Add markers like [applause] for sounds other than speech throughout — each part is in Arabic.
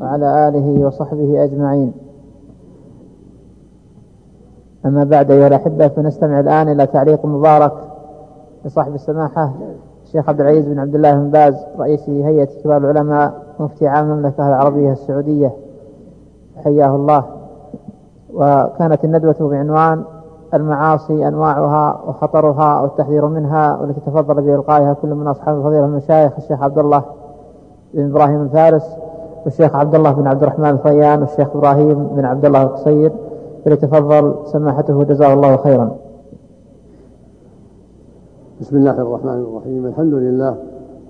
وعلى آله وصحبه أجمعين. أما بعد أيها الأحبة فنستمع الآن إلى تعليق مبارك لصاحب السماحة الشيخ عبد العزيز بن عبد الله بن باز رئيس هيئة كبار العلماء مفتي عام المملكة العربية السعودية. حياه الله. وكانت الندوة بعنوان المعاصي أنواعها وخطرها والتحذير منها والتي تفضل بإلقائها كل من أصحاب الفضيلة المشايخ الشيخ عبد الله بن إبراهيم الفارس والشيخ عبد الله بن عبد الرحمن الفيان والشيخ إبراهيم بن عبد الله القصير فليتفضل سماحته جزاه الله خيرا. بسم الله الرحمن الرحيم الحمد لله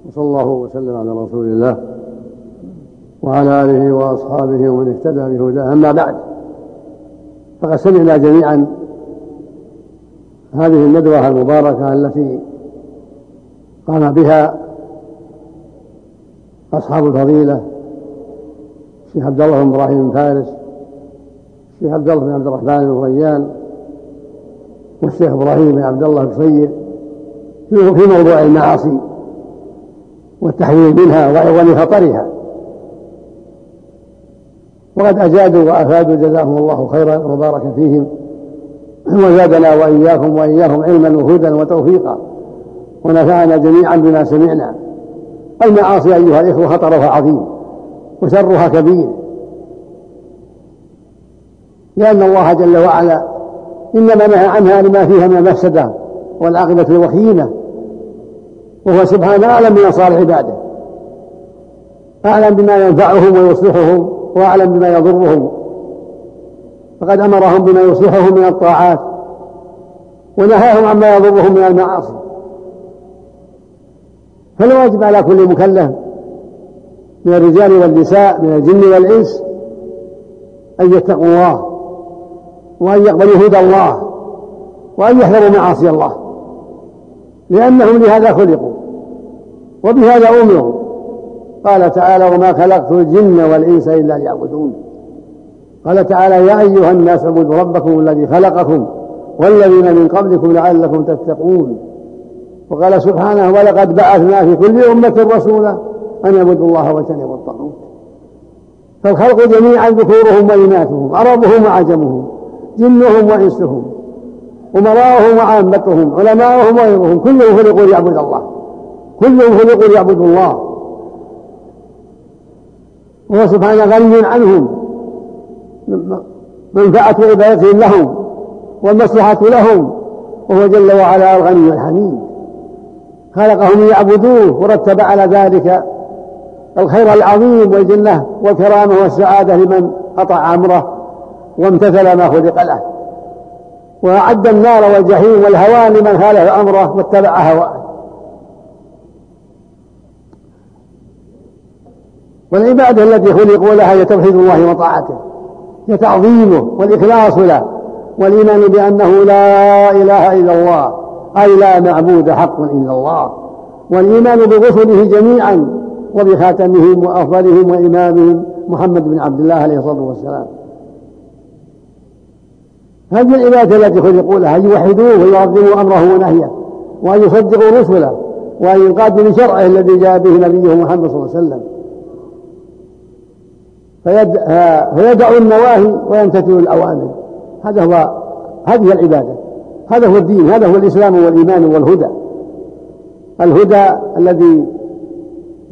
وصلى الله وسلم على رسول الله وعلى آله وأصحابه ومن اهتدى بهداه. أما بعد فقد سمعنا جميعا هذه الندوة المباركة التي قام بها أصحاب الفضيلة الشيخ عبد الله بن إبراهيم فارس الشيخ عبد الله بن عبد الرحمن بن ريان والشيخ إبراهيم بن عبد الله القصير في موضوع المعاصي والتحذير منها وعظم خطرها. وقد أجادوا وأفادوا جزاهم الله خيرا وبارك فيهم وزادنا وإياكم وإياهم علما وهدى وتوفيقا ونفعنا جميعا بما سمعنا. المعاصي أيها الإخوة خطرها عظيم. وشرها كبير. لأن الله جل وعلا إنما نهى عنها لما فيها من المفسدة والعاقبة الوخيمة وهو سبحانه أعلم من أنصار عباده. أعلم بما ينفعهم ويصلحهم وأعلم بما يضرهم. فقد أمرهم بما يصلحهم من الطاعات ونهاهم عما يضرهم من المعاصي. فالواجب على كل مكلف من الرجال والنساء من الجن والإنس أن يتقوا الله وأن يقبلوا هدى الله وأن يحذروا معاصي الله لأنهم لهذا خلقوا وبهذا أمروا. قال تعالى وما خلقت الجن والإنس إلا ليعبدون. قال تعالى يا أيها الناس اعبدوا ربكم الذي خلقكم والذين من قبلكم لعلكم تتقون. وقال سبحانه ولقد بعثنا في كل أمة رسولا أن يعبدوا الله واجتنبوا الطاغوت. فالخلق جميعا ذكورهم وإناثهم عربهم وعجمهم جنهم وإنسهم أمراؤهم وعامتهم علماؤهم وغيرهم كلهم خلقوا ليعبدوا الله. كلهم خلقوا ليعبدوا الله. وهو سبحانه غني عنهم. منفعة عبادتهم لهم والمصلحة لهم وهو جل وعلا الغني الحميد. خلقهم ليعبدوه ورتب على ذلك الخير العظيم والجنة والكرامة والسعادة لمن أطاع أمره وامتثل ما خلق له. وأعد النار والجحيم والهوان لمن خالف أمره واتبع هواه. والعبادة التي خلقوا لها هي توحيد الله وطاعته هي تعظيمه والإخلاص له والإيمان بأنه لا إله إلا الله أي لا معبود حق إلا الله والإيمان برسله جميعا وبخاتمهم وأفضلهم وإمامهم محمد بن عبد الله عليه الصلاة والسلام. هذه العبادة التي خلقوا لها أن يوحدوه ويعظموا أمره ونهيه وأن يصدقوا رسله وأن ينقادوا لشرعه الذي جاء به نبيه محمد صلى الله عليه وسلم. فيدعوا النواهي ويمتثلوا الأوامر. هذا هو هذه العبادة. هذا هو الدين هذا هو الإسلام والإيمان والهدى. الهدى الذي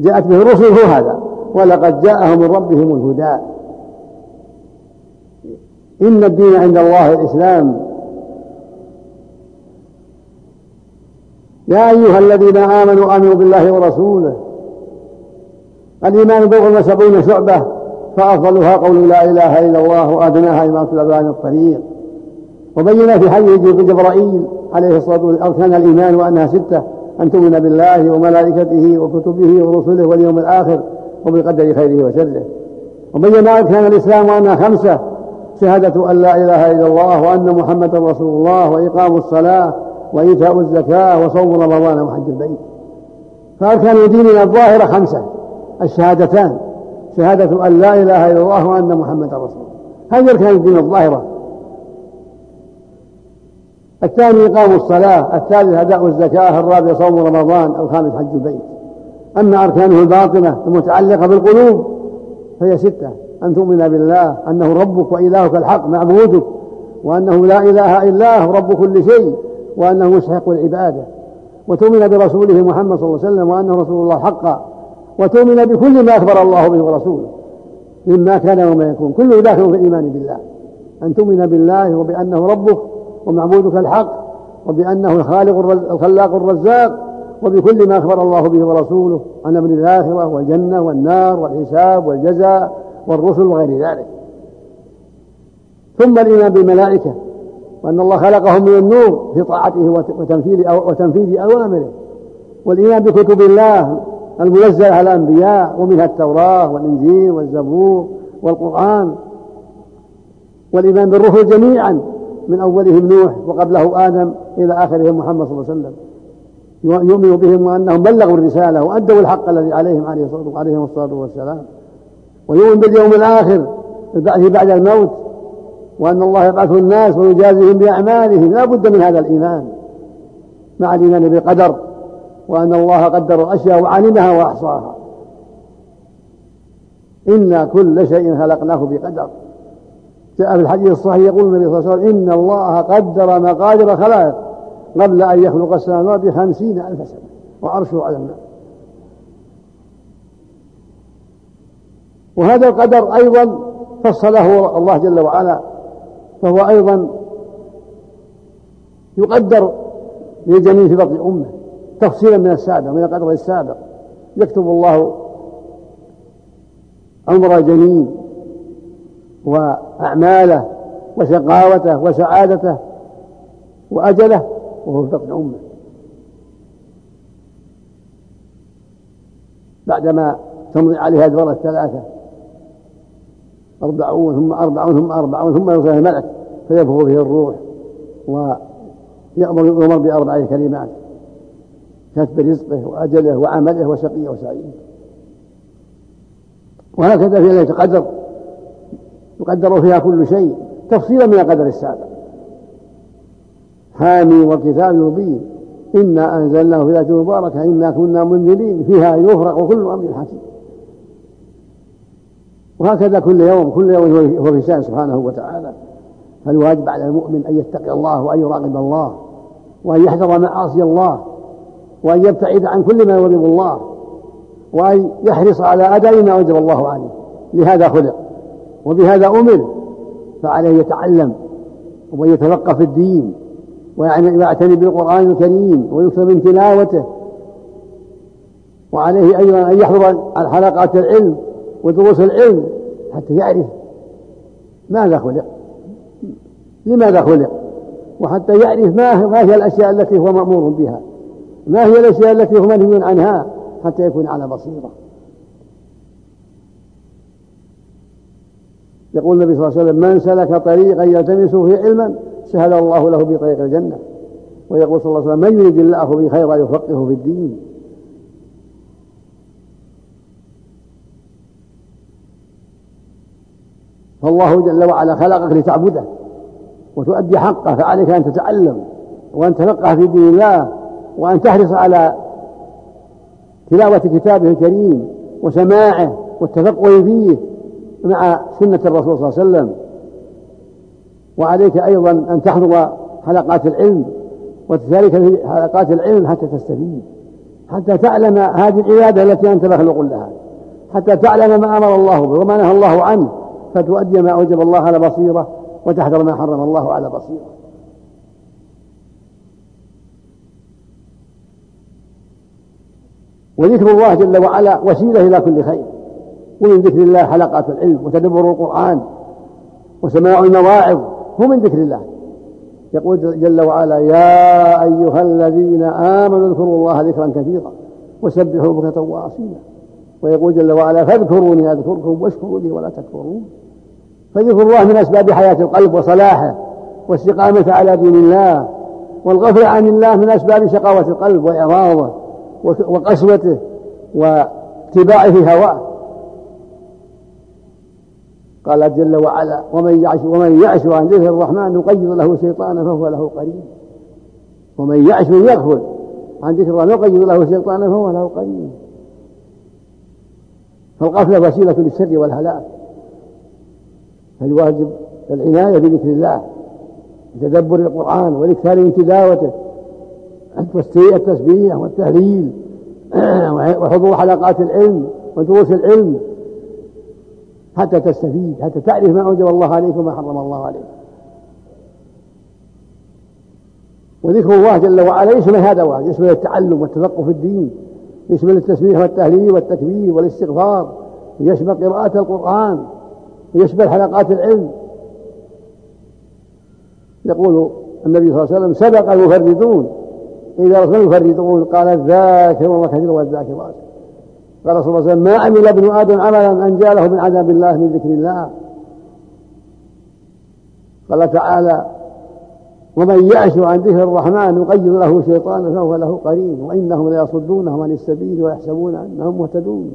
جاءت به الرسل هو هذا. ولقد جاءهم من ربهم الهدى. إن الدين عند الله الإسلام. يا أيها الذين آمنوا آمنوا بالله ورسوله. الإيمان بضع وسبعون شعبة فأفضلها قول لا إله إلا الله وأدناها إمامة الأذان الطريق. وبين في حديث جبرائيل عليه الصلاة والسلام أركان الإيمان وأنها ستة. أن تؤمن بالله وملائكته وكتبه ورسله واليوم الآخر وبقدر خيره وشره. وبين أركان الإسلام وأنها خمسة شهادة أن لا إله إلا الله وأن محمدا رسول الله وإقام الصلاة وإيتاء الزكاة وصوم رمضان وحج البيت. فأركان ديننا الظاهرة خمسة. الشهادتان شهادة أن لا إله إلا الله وأن محمدا رسول الله. هذه أركان الدين الظاهرة. الثاني إقام الصلاة الثالث أداء الزكاة الرابع صوم رمضان الخامس حج البيت. أما أركانه الباطنة المتعلقة بالقلوب فهي ستة أن تؤمن بالله أنه ربك وإلهك الحق معبودك وأنه لا إله إلا هو رب كل شيء وأنه مستحق العبادة. وتؤمن برسوله محمد صلى الله عليه وسلم وأنه رسول الله حقا. وتؤمن بكل ما أخبر الله به ورسوله مما كان وما يكون. كله داخل في الإيمان بالله. أن تؤمن بالله وبأنه ربك ومعبودك الحق وبأنه الخالق الخلاق الرزاق وبكل ما أخبر الله به ورسوله عن أمر الآخرة والجنة والنار والحساب والجزاء والرسل وغير ذلك. ثم الإيمان بالملائكة وأن الله خلقهم من النور في طاعته وتنفيذ وتنفيذ أوامره. والإيمان بكتب الله المنزلة على الأنبياء ومنها التوراة والإنجيل والزبور والقرآن. والإيمان بالرسل جميعا من أولهم نوح وقبله آدم إلى آخرهم محمد صلى الله عليه وسلم. يؤمن بهم وأنهم بلغوا الرسالة وأدوا الحق الذي عليهم عليه الصلاة والسلام ويؤمن باليوم الآخر البعث بعد الموت وأن الله يبعث الناس ويجازيهم بأعمالهم. لا بد من هذا الإيمان مع الإيمان بالقدر وأن الله قدر الأشياء وعلمها وأحصاها. إنا كل شيء خلقناه بقدر. جاء في الحديث الصحيح يقول النبي صلى الله عليه وسلم إن الله قدر مقادر خلائق قبل أن يخلق السماوات بخمسين ألف سنة وعرشه على الماء. وهذا القدر أيضا فصله الله جل وعلا فهو أيضا يقدر للجنين في بطن أمه تفصيلا من السابق من القدر السابق. يكتب الله عمر الجنين وأعماله وشقاوته وسعادته وأجله وهو في بطن أمه. بعدما تمضي عليها أدوار الثلاثة أربعون ثم أربعون ثم أربعون ثم يوصل الملك فينفخ به الروح ويأمر يؤمر بأربع كلمات كتب رزقه وأجله وعمله وشقيه وسعيد وهكذا في ليلة القدر. يقدر فيها كل شيء تفصيلا من القدر السابق. حامي وكتاب مبين إنا أنزلناه في ليلة مباركة إنا كنا منزلين فيها يفرق كل أمر حكيم. وهكذا كل يوم كل يوم هو في شأن سبحانه وتعالى. فالواجب على المؤمن أن يتقي الله وأن يراقب الله وأن يحذر معاصي الله وأن يبتعد عن كل ما يغضب الله وأن يحرص على أداء ما وجب الله عليه. لهذا خلق. وبهذا أمر فعليه يتعلم ويتفقه في الدين ويعتني بالقرآن الكريم ويكثر من تلاوته. وعليه أيضا أن يحضر حلقات العلم ودروس العلم حتى يعرف ماذا خلق. لماذا خلق؟ وحتى يعرف ما ما هي الأشياء التي هو مأمور بها. ما هي الأشياء التي هو منهي عنها حتى يكون على بصيرة. يقول النبي صلى الله عليه وسلم من سلك طريقا يلتمس فيه علما سهل الله له بطريق الجنة. ويقول صلى الله عليه وسلم من يريد الله به خيرا يفقهه في الدين. فالله جل وعلا خلقك لتعبده وتؤدي حقه فعليك أن تتعلم وأن تفقه في دين الله وأن تحرص على تلاوة كتابه الكريم وسماعه والتفقه فيه مع سنة الرسول صلى الله عليه وسلم. وعليك أيضا أن تحضر حلقات العلم وتشارك في حلقات العلم حتى تستفيد. حتى تعلم هذه العبادة التي أنت مخلوق لها. حتى تعلم ما أمر الله به وما نهى الله عنه. فتؤدي ما أوجب الله على بصيرة وتحذر ما حرم الله على بصيرة. وذكر الله جل وعلا وسيلة إلى كل خير. ومن ذكر الله حلقات العلم وتدبر القرآن وسماع المواعظ هو من ذكر الله. يقول جل وعلا يا أيها الذين آمنوا اذكروا الله ذكرا كثيرا وسبحوا بكرة وأصيلا. ويقول جل وعلا فاذكروني أذكركم واشكروا لي ولا تكفرون. فذكر الله من أسباب حياة القلب وصلاحه واستقامة على دين الله والغفل عن الله من أسباب شقاوة القلب وإعراضه وقسوته واتباعه هواه. قال جل وعلا ومن يعش ومن يعش عن ذكر الرحمن نقيض له شيطانا فهو له قريب. ومن يعش من يغفل عن ذكر الله نقيض له شيطانا فهو له قريب. فالغفلة وسيلة للشر والهلاك. فالواجب العناية بذكر الله وتدبر القرآن والإكثار من تلاوته والتسبيح والتهليل [clears throat] وحضور حلقات العلم ودروس العلم. حتى تستفيد حتى تعرف ما أوجب الله عليك وما حرم الله عليك. وذكر الله جل وعلا يشمل هذا واحد يشمل التعلم والتفقه في الدين يشمل التسبيح والتهليل والتكبير والاستغفار يشمل قراءة القرآن يشمل حلقات العلم. يقول النبي صلى الله عليه وسلم سبق المفردون إذا رسول المفردون قال الذاكرون كثير والذاكرات. قال صلى الله عليه وسلم ما عمل ابن آدم عملا أنجى له من عذاب الله من ذكر الله؟ قال تعالى ومن يعش عن ذكر الرحمن نقيض له شيطانا فهو له قرين وإنهم ليصدونهم عن السبيل ويحسبون أنهم مهتدون.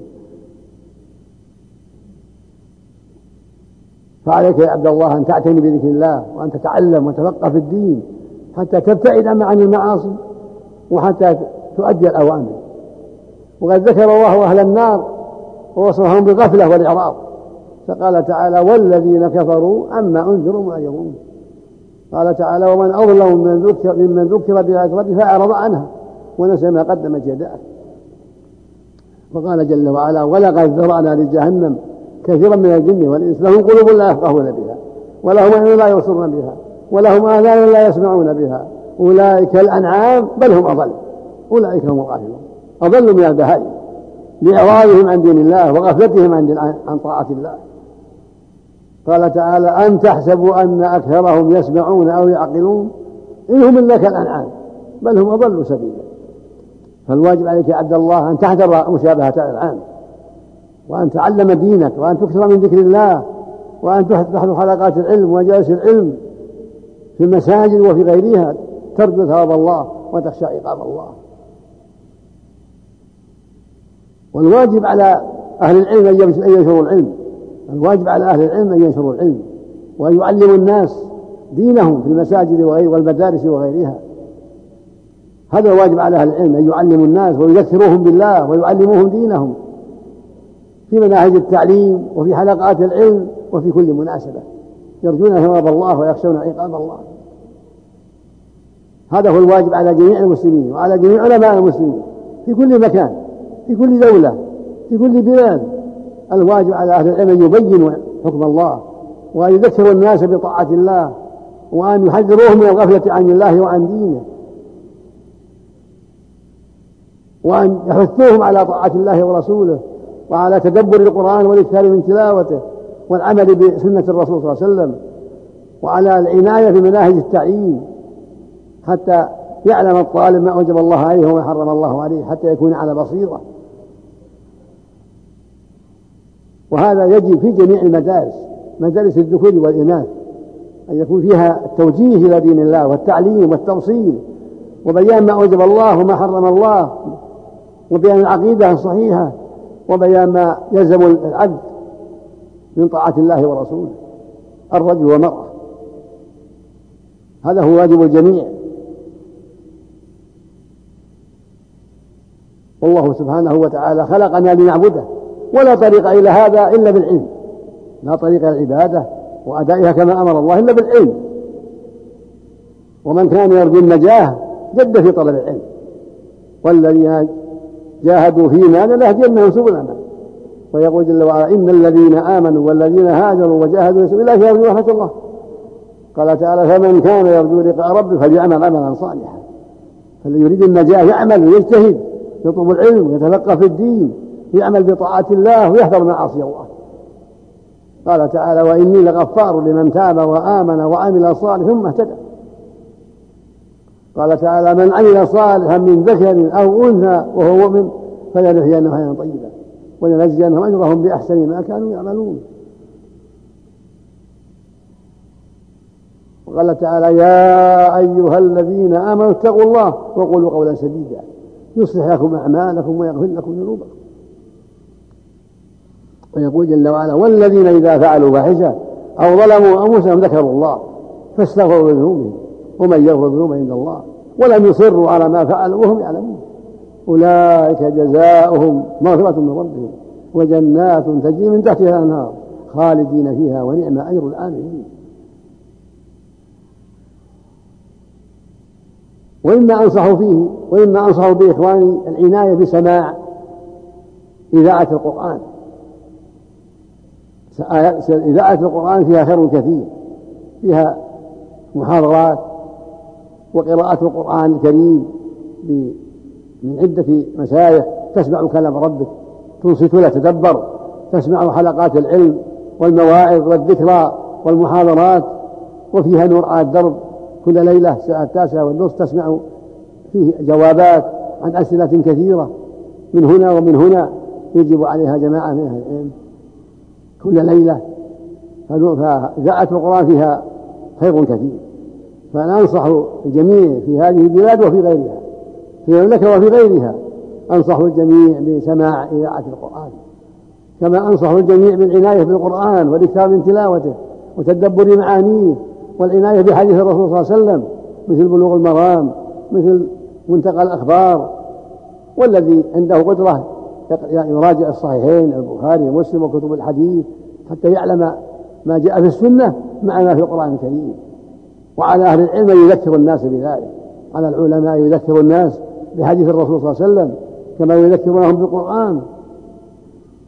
فعليك يا عبد الله أن تعتني بذكر الله وأن تتعلم وتفقه في الدين حتى تبتعد عن المعاصي وحتى تؤدي الأوامر. وقد ذكر الله أهل النار ووصفهم بالغفلة والإعراض. فقال تعالى والذين كفروا أما أنذروا معرضون قال تعالى ومن أظلم من ذكر ممن ذكر بآيات ربه فأعرض عنها ونسى ما قدمت يداه. وقال جل وعلا ولقد ذرأنا لجهنم كثيرا من الجن والإنس لهم قلوب لا يفقهون بها ولهم عين لا يبصرون بها ولهم آذان لا يسمعون بها أولئك الأنعام بل هم أضل أولئك هم الغافلون. أضل من البهائم لإعراضهم عن دين الله وغفلتهم عن عن طاعة الله. قال تعالى أم تحسبوا أن أكثرهم يسمعون أو يعقلون؟ إن هم إلا كالأنعام بل هم أضل سبيلا. فالواجب عليك يا عبد الله أن تحذر مشابهة الأنعام وأن تعلم دينك وأن تكثر من ذكر الله وأن تحضر حلقات العلم وجالس العلم في المساجد وفي غيرها ترجو ثواب الله وتخشى عقاب الله. والواجب على أهل العلم أن ينشروا العلم. الواجب على أهل العلم أن ينشروا العلم وأن يعلموا الناس دينهم في المساجد والمدارس وغيرها. هذا الواجب على أهل العلم أن يعلموا الناس ويذكروهم بالله ويعلموهم دينهم في مناهج التعليم وفي حلقات العلم وفي كل مناسبة. يرجون ثواب الله ويخشون عقاب الله. هذا هو الواجب على جميع المسلمين وعلى جميع علماء المسلمين في كل مكان. في كل دولة في كل بلاد. الواجب على أهل العلم أن يبينوا حكم الله وأن يذكروا الناس بطاعة الله وأن يحذروهم من الغفلة عن الله وعن دينه وأن يحثوهم على طاعة الله ورسوله وعلى تدبر القرآن والإكثار من تلاوته والعمل بسنة الرسول صلى الله عليه وسلم وعلى العناية بمناهج التعيين حتى يعلم الطالب ما أوجب الله عليه وما حرم الله عليه حتى يكون على بصيرة. وهذا يجب في جميع المدارس مدارس الذكور والإناث أن يكون فيها التوجيه إلى دين الله والتعليم والتوصيل وبيان ما أوجب الله وما حرم الله وبيان العقيدة الصحيحة وبيان ما يلزم العبد من طاعة الله ورسوله الرجل والمرأة. هذا هو واجب الجميع. والله سبحانه وتعالى خلقنا لنعبده. ولا طريق إلى هذا إلا بالعلم. لا طريق إلى العبادة وأدائها كما أمر الله إلا بالعلم. ومن كان يرجو النجاة جد في طلب العلم. والذين جاهدوا فينا لنهدينهم سبلنا. ويقول جل وعلا إن الذين آمنوا والذين هاجروا وجاهدوا في سبيل الله يرجو رحمة الله. قال تعالى فمن كان يرجو لقاء ربه فليعمل عملا صالحا. فالذي يريد النجاة يعمل ويجتهد يطلب العلم ويتفقه في الدين. يعمل بطاعة الله ويحذر معاصي الله. قال تعالى وإني لغفار لمن تاب وآمن وعمل صالحا ثم اهتدى. قال تعالى من عمل صالحا من ذكر أو أنثى وهو مؤمن فلنحيينه حياة طيبة ولنجزينهم أجرهم بأحسن ما كانوا يعملون. وقال تعالى يا أيها الذين آمنوا اتقوا الله وقولوا قولا سديدا. يصلح لكم أعمالكم ويغفر لكم ذنوبكم. ويقول جل وعلا والذين إذا فعلوا فاحشة أو ظلموا أنفسهم ذكروا الله فاستغفروا لذنوبهم ومن يغفر الذنوب عند الله ولم يصروا على ما فعلوا وهم يعلمون. أولئك جزاؤهم مغفرة من ربهم وجنات تجري من تحتها الأنهار خالدين فيها ونعم أجر الآمنين وإما أنصح فيه وإما أنصح بإخواني العناية بسماع إذاعة القرآن. إذاعة القرآن فيها خير كثير فيها محاضرات وقراءة القرآن الكريم من عدة مشايخ تسمع كلام ربك تنصت له تدبر تسمع حلقات العلم والمواعظ والذكرى والمحاضرات وفيها نور على الدرب كل ليلة الساعة التاسعة والنصف تسمع فيه جوابات عن أسئلة كثيرة من هنا ومن هنا يجب عليها جماعة من أهل العلم. كل ليلة فإذاعة القرآن فيها خير كثير. فأنا أنصح الجميع في هذه البلاد وفي غيرها في المملكة وفي غيرها أنصح الجميع بسماع إذاعة القرآن. كما أنصح الجميع بالعناية بالقرآن والإكثار من تلاوته وتدبر معانيه والعناية بحديث الرسول صلى الله عليه وسلم مثل بلوغ المرام مثل منتقى الأخبار والذي عنده قدرة يراجع الصحيحين البخاري ومسلم وكتب الحديث حتى يعلم ما جاء في السنة مع ما في القرآن الكريم. وعلى أهل العلم أن يذكر الناس بذلك. على العلماء يذكر الناس بحديث الرسول صلى الله عليه وسلم كما يذكرونهم بالقرآن.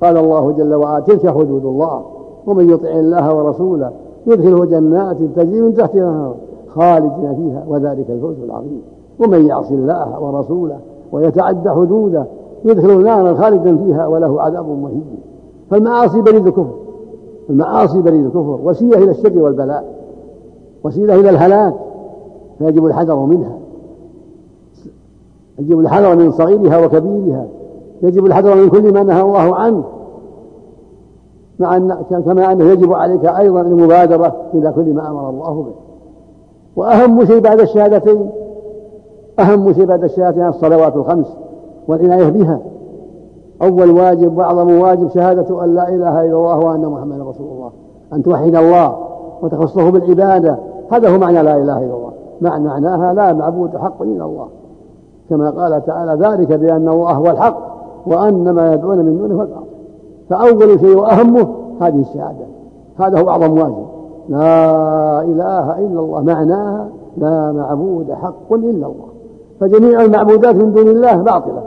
قال الله جل وعلا تلك حدود الله ومن يطع الله ورسوله يدخله جنات تجري من تحتها خالدين فيها وذلك الفوز العظيم. ومن يعص الله ورسوله ويتعدى حدوده يدخل نارا خالدا فيها وله عذاب مهين. فالمعاصي بريد الكفر. المعاصي بريد الكفر. وسيلة إلى الشر والبلاء. وسيلة إلى الهلاك. فيجب الحذر منها. يجب الحذر من صغيرها وكبيرها. يجب الحذر من كل ما نهى الله عنه. مع أن كما أنه يجب عليك أيضا المبادرة إلى كل ما أمر الله به. وأهم شيء بعد الشهادتين. أهم شيء بعد الشهادتين الصلوات الخمس. والعناية بها أول واجب وأعظم واجب شهادة أن لا إله إلا الله وأن محمدا رسول الله. أن توحد الله وتخصه بالعبادة. هذا هو معنى لا إله إلا الله. معنى معناها لا معبود حق إلا الله. كما قال تعالى ذلك بأن الله هو الحق وأن ما يدعون من دونه هو الباطل. فأول شيء وأهمه هذه الشهادة. هذا هو أعظم واجب. لا إله إلا الله. معناها لا معبود حق إلا الله. فجميع المعبودات من دون الله باطلة.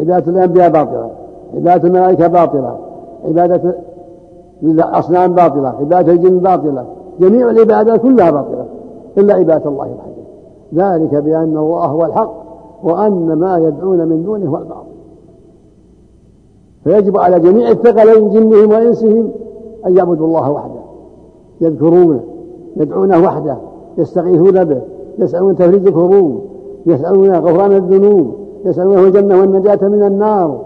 عبادة الأنبياء باطلة عبادة الملائكة باطلة عبادة الأصنام باطلة عبادة الجن باطلة جميع العبادات كلها باطلة إلا عبادة الله وحده ذلك بأن الله هو الحق وأن ما يدعون من دونه هو الباطل. فيجب على جميع الثقلين جنهم وإنسهم أن يعبدوا الله وحده يذكرونه يدعونه وحده يستغيثون به يسألون تفريج الكروب يسألون غفران الذنوب يسألونه الجنة والنجاة من النار.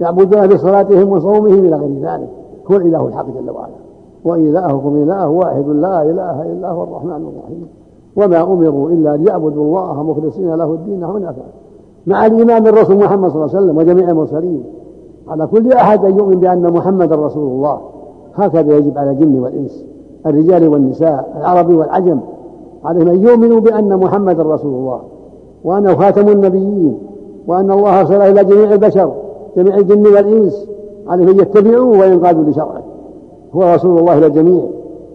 يعبدونه بصلاتهم وصومهم إلى غير ذلك. هو الإله الحق جل وعلا. وإلهكم إله واحد لا إله إلا هو الرحمن الرحيم. وما أمروا إلا ليعبدوا الله مخلصين له الدين حنفاء. مع الإيمان بالرسول محمد صلى الله عليه وسلم وجميع المرسلين. على كل أحد أن يؤمن بأن محمدا رسول الله. هكذا يجب على الجن والإنس الرجال والنساء العربي والعجم. عليهم أن يؤمنوا بأن محمدا رسول الله. وأنه خاتم النبيين. وأن الله أرسله إلى جميع البشر جميع الجن والإنس عليهم أن يتبعوه وينقادوا لشرعه. هو رسول الله للجميع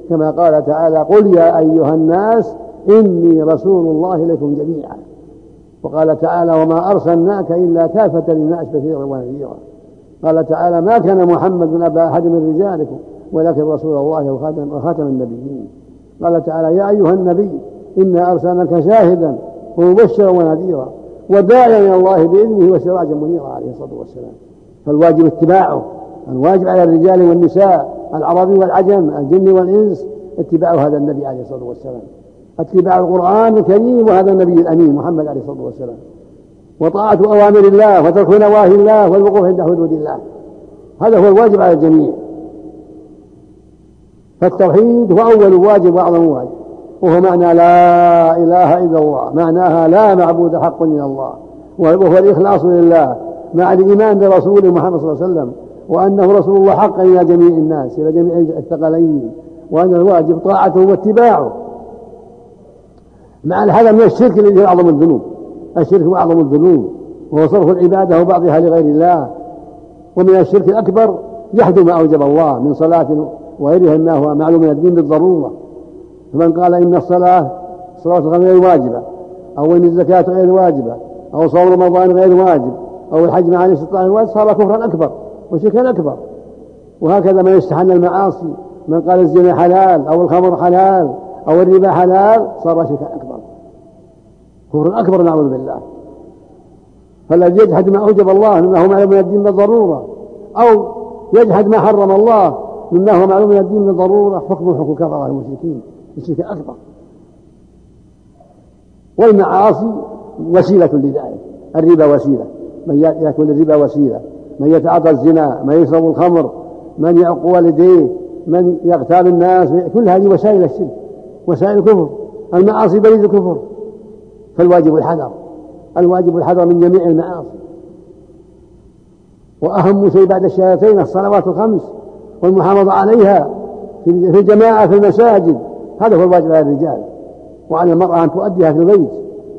كما قال تعالى قل يا أيها الناس إني رسول الله إليكم جميعا. وقال تعالى وما أرسلناك إلا كافة للناس بشيرا ونذيرا. قال تعالى ما كان محمد أبا أحد من رجالكم ولكن رسول الله وخاتم, وخاتم النبيين. قال تعالى يا أيها النبي إنا أرسلناك شاهدا ومبشرا ونذيرا. وداعيا إلى الله بإذنه وسراجا منيرا عليه الصلاة والسلام. فالواجب اتباعه الواجب على الرجال والنساء العربي والعجم الجن والإنس اتباع هذا النبي عليه الصلاة والسلام. اتباع القرآن الكريم وهذا النبي الأمين محمد عليه الصلاة والسلام. وطاعة أوامر الله وترك نواهي الله والوقوف عند حدود الله. هذا هو الواجب على الجميع. فالتوحيد هو أول واجب وأعظم واجب. وهو معنى لا إله إلا الله معناها لا معبود حق إلا الله وهو الإخلاص لله مع الإيمان برسوله محمد صلى الله عليه وسلم وأنه رسول الله حقا إلى جميع الناس إلى جميع الثقلين وأن الواجب طاعته واتباعه. مع هذا من الشرك الذي هو أعظم الذنوب الشرك هو أعظم الذنوب وهو صرف العبادة وبعضها لغير الله. ومن الشرك الأكبر جحد ما أوجب الله من صلاة وغيرها مما هو معلوم من الدين بالضرورة. فمن قال إن الصلاة صلاة غير واجبة أو إن الزكاة غير واجبة أو صوم رمضان غير واجب أو الحج مع الاستطاعة واجب صار كفرا أكبر وشركا أكبر. وهكذا من استحل المعاصي من قال الزنا حلال أو الخمر حلال أو الربا حلال صار شركا أكبر. كفر أكبر نعوذ بالله. فالذي يجحد ما أوجب الله مما هو معلوم من الدين بالضرورة أو يجحد ما حرم الله مما هو معلوم من الدين بالضرورة حكم حكم كفر المشركين. الشرك أكبر. والمعاصي وسيلة لذلك الربا وسيلة. من يأكل الربا وسيلة. من يتعاطى الزنا من يشرب الخمر من يعق والديه من يغتاب الناس كل هذه وسائل الشرك وسائل الكفر. المعاصي بريد الكفر. فالواجب الحذر. الواجب الحذر من جميع المعاصي. وأهم شيء بعد الشهادتين الصلوات الخمس والمحافظة عليها في الجماعة في المساجد. هذا هو الواجب على الرجال وعلى المرأة أن تؤديها في البيت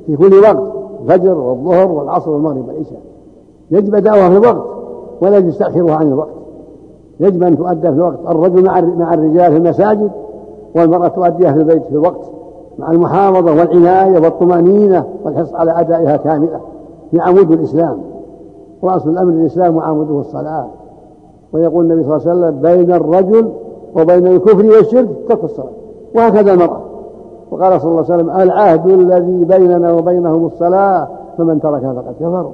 في كل وقت الفجر والظهر والعصر والمغرب والعشاء. يجب أداؤها في الوقت ولا يجوز تأخيرها عن الوقت. يجب أن تؤدى في الوقت. الرجل مع مع الرجال في المساجد والمرأة تؤديها في البيت في الوقت مع المحافظة والعناية والطمأنينة والحرص على أدائها كاملة في عمود الإسلام. وأصل الأمر الإسلام وعموده الصلاة. ويقول النبي صلى الله عليه وسلم بين الرجل وبين الكفر والشرك ترك الصلاة. وهكذا المرأة. وقال صلى الله عليه وسلم العهد الذي بيننا وبينهم الصلاة فمن تركها فقد كفر.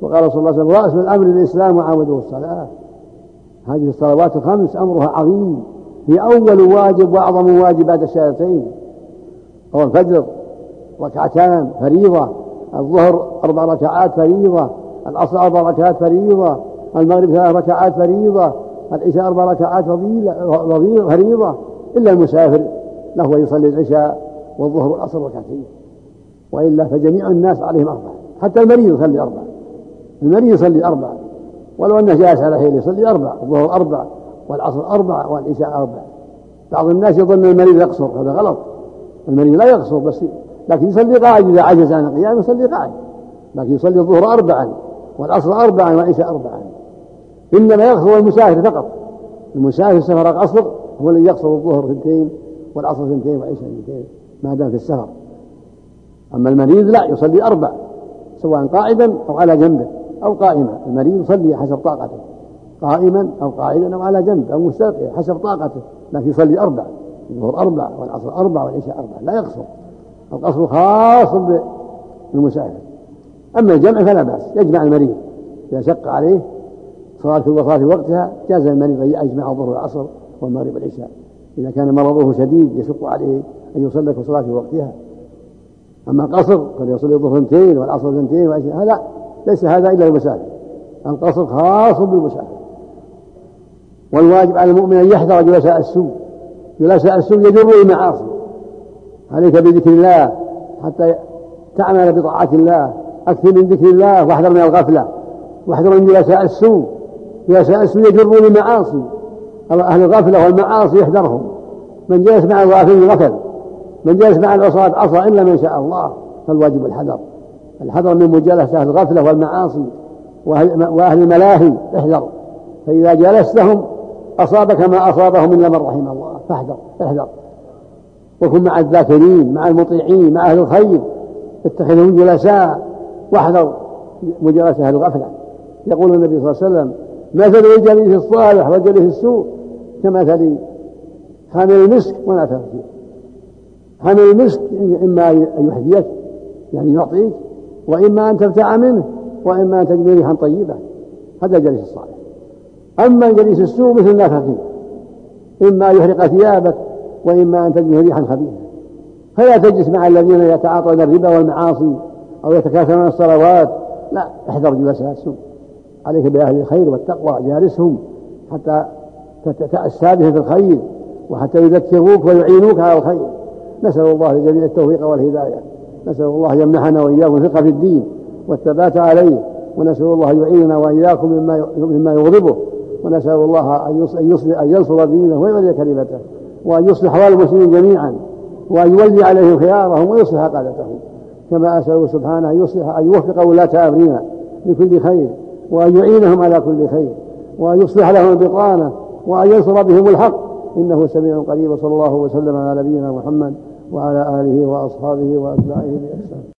وقال صلى الله عليه وسلم رأس الأمر الإسلام وعمده الصلاة. هذه الصلوات الخمس أمرها عظيم. هي أول واجب وأعظم واجبات الشهادتين. هو الفجر ركعتان فريضة. الظهر أربع ركعات فريضة. العصر أربع ركعات فريضة. المغرب ثلاث ركعات فريضة. العشاء أربع ركعات فريضة. إلا المسافر له يصلي العشاء والظهر والعصر ركعتين وإلا فجميع الناس عليهم أربعة. حتى المريض يصلي أربعة. المريض يصلي أربعة. ولو أنه جالس على حيل يصلي أربع الظهر أربع والعصر أربع والعشاء أربع بعض الناس يظن المريض يقصر هذا غلط. المريض لا يقصر بس لكن يصلي قاعد. إذا عجز عن القيام يصلي قاعد. لكن يصلي الظهر أربعا والعصر أربعا والعشاء أربعا. إنما يقصر المسافر فقط. المسافر سفر قصر هو الذي يقصر الظهر اثنتين والعصر اثنتين والعشاء اثنتين ما دام في السفر. أما المريض لا يصلي أربع سواء قاعدا أو على جنبه أو قائما. المريض يصلي حسب طاقته قائما أو قاعدا أو على جنب أو مستلقيا حسب طاقته لكن يصلي أربع الظهر أربع والعصر أربع والعشاء أربع لا يقصر. القصر خاص بالمسافر. أما الجمع فلا بأس يجمع المريض. إذا شق عليه صلاة الوصاة في وقتها جاز المريض أن يجمع الظهر والعصر والمغرب والعشاء. إذا كان مرضه شديد يشق عليه أن يصلي الصلاة في وقتها. أما القصر فليصلي الظهر اثنتين والعصر اثنتين هذا ليس هذا إلا المسافر القصر خاص بالمسافر والواجب على المؤمن أن يحذر جلساء السوء. جلساء السوء يجر المعاصي عليك بذكر الله حتى تعمل بطاعة الله. أكثر من ذكر الله واحذر من الغفلة. واحذر من جلساء السوء. جلساء السوء يجرون المعاصي أهل الغفلة والمعاصي يحذرهم. من جلس مع الغافلين غفل. من جلس مع العصاة عصى إلا من شاء الله فالواجب الحذر. الحذر من مجالسة الغفلة والمعاصي وأهل الملاهي احذر فإذا جلستهم أصابك ما أصابهم إلا من رحم الله. فاحذر احذر. وكن مع الذاكرين مع المطيعين مع أهل الخير. اتخذهم جلساء. واحذر مجالسة أهل الغفلة يقول النبي صلى الله عليه وسلم مثل الجليس الصالح والجليس السوء. كمثل حامل المسك ونافخ فيه حامل المسك إما أن يحذيك يعني يعطيك وإما أن تبتاع منه وإما أن تجد ريحا طيبة. هذا الجليس الصالح. أما الجليس السوء مثل النافخين إما أن يحرق ثيابك وإما أن تجد ريحا خبيثة. فلا تجلس مع الذين يتعاطون الربا والمعاصي أو يتكاثرون الصلوات. لا احذر جلساء السوء. عليك بأهل الخير والتقوى جالسهم حتى تتأسى بهم في الخير وحتى يذكروك ويعينوك على الخير. نسأل الله لجميع التوفيق والهداية. نسأل الله يمنحنا وإياكم الفقه في الدين والثبات عليه. ونسأل الله يعيننا وإياكم مما مما يغضبه. ونسأل الله أن أن ينصر دينه ويولي كلمته. وأن يصلح أحوال المسلمين جميعا. وأن يولي عليهم خيارهم ويصلح قادتهم كما أسأله سبحانه أن يصلح أن يوفق ولاة أمرنا لكل خير. وأن يعينهم على كل خير. وأن يصلح لهم البطانة وأن ينصر بهم الحق. إنه سميع قريب. صلى الله وسلم على نبينا محمد وعلى آله وأصحابه وأتباعه بإحسان.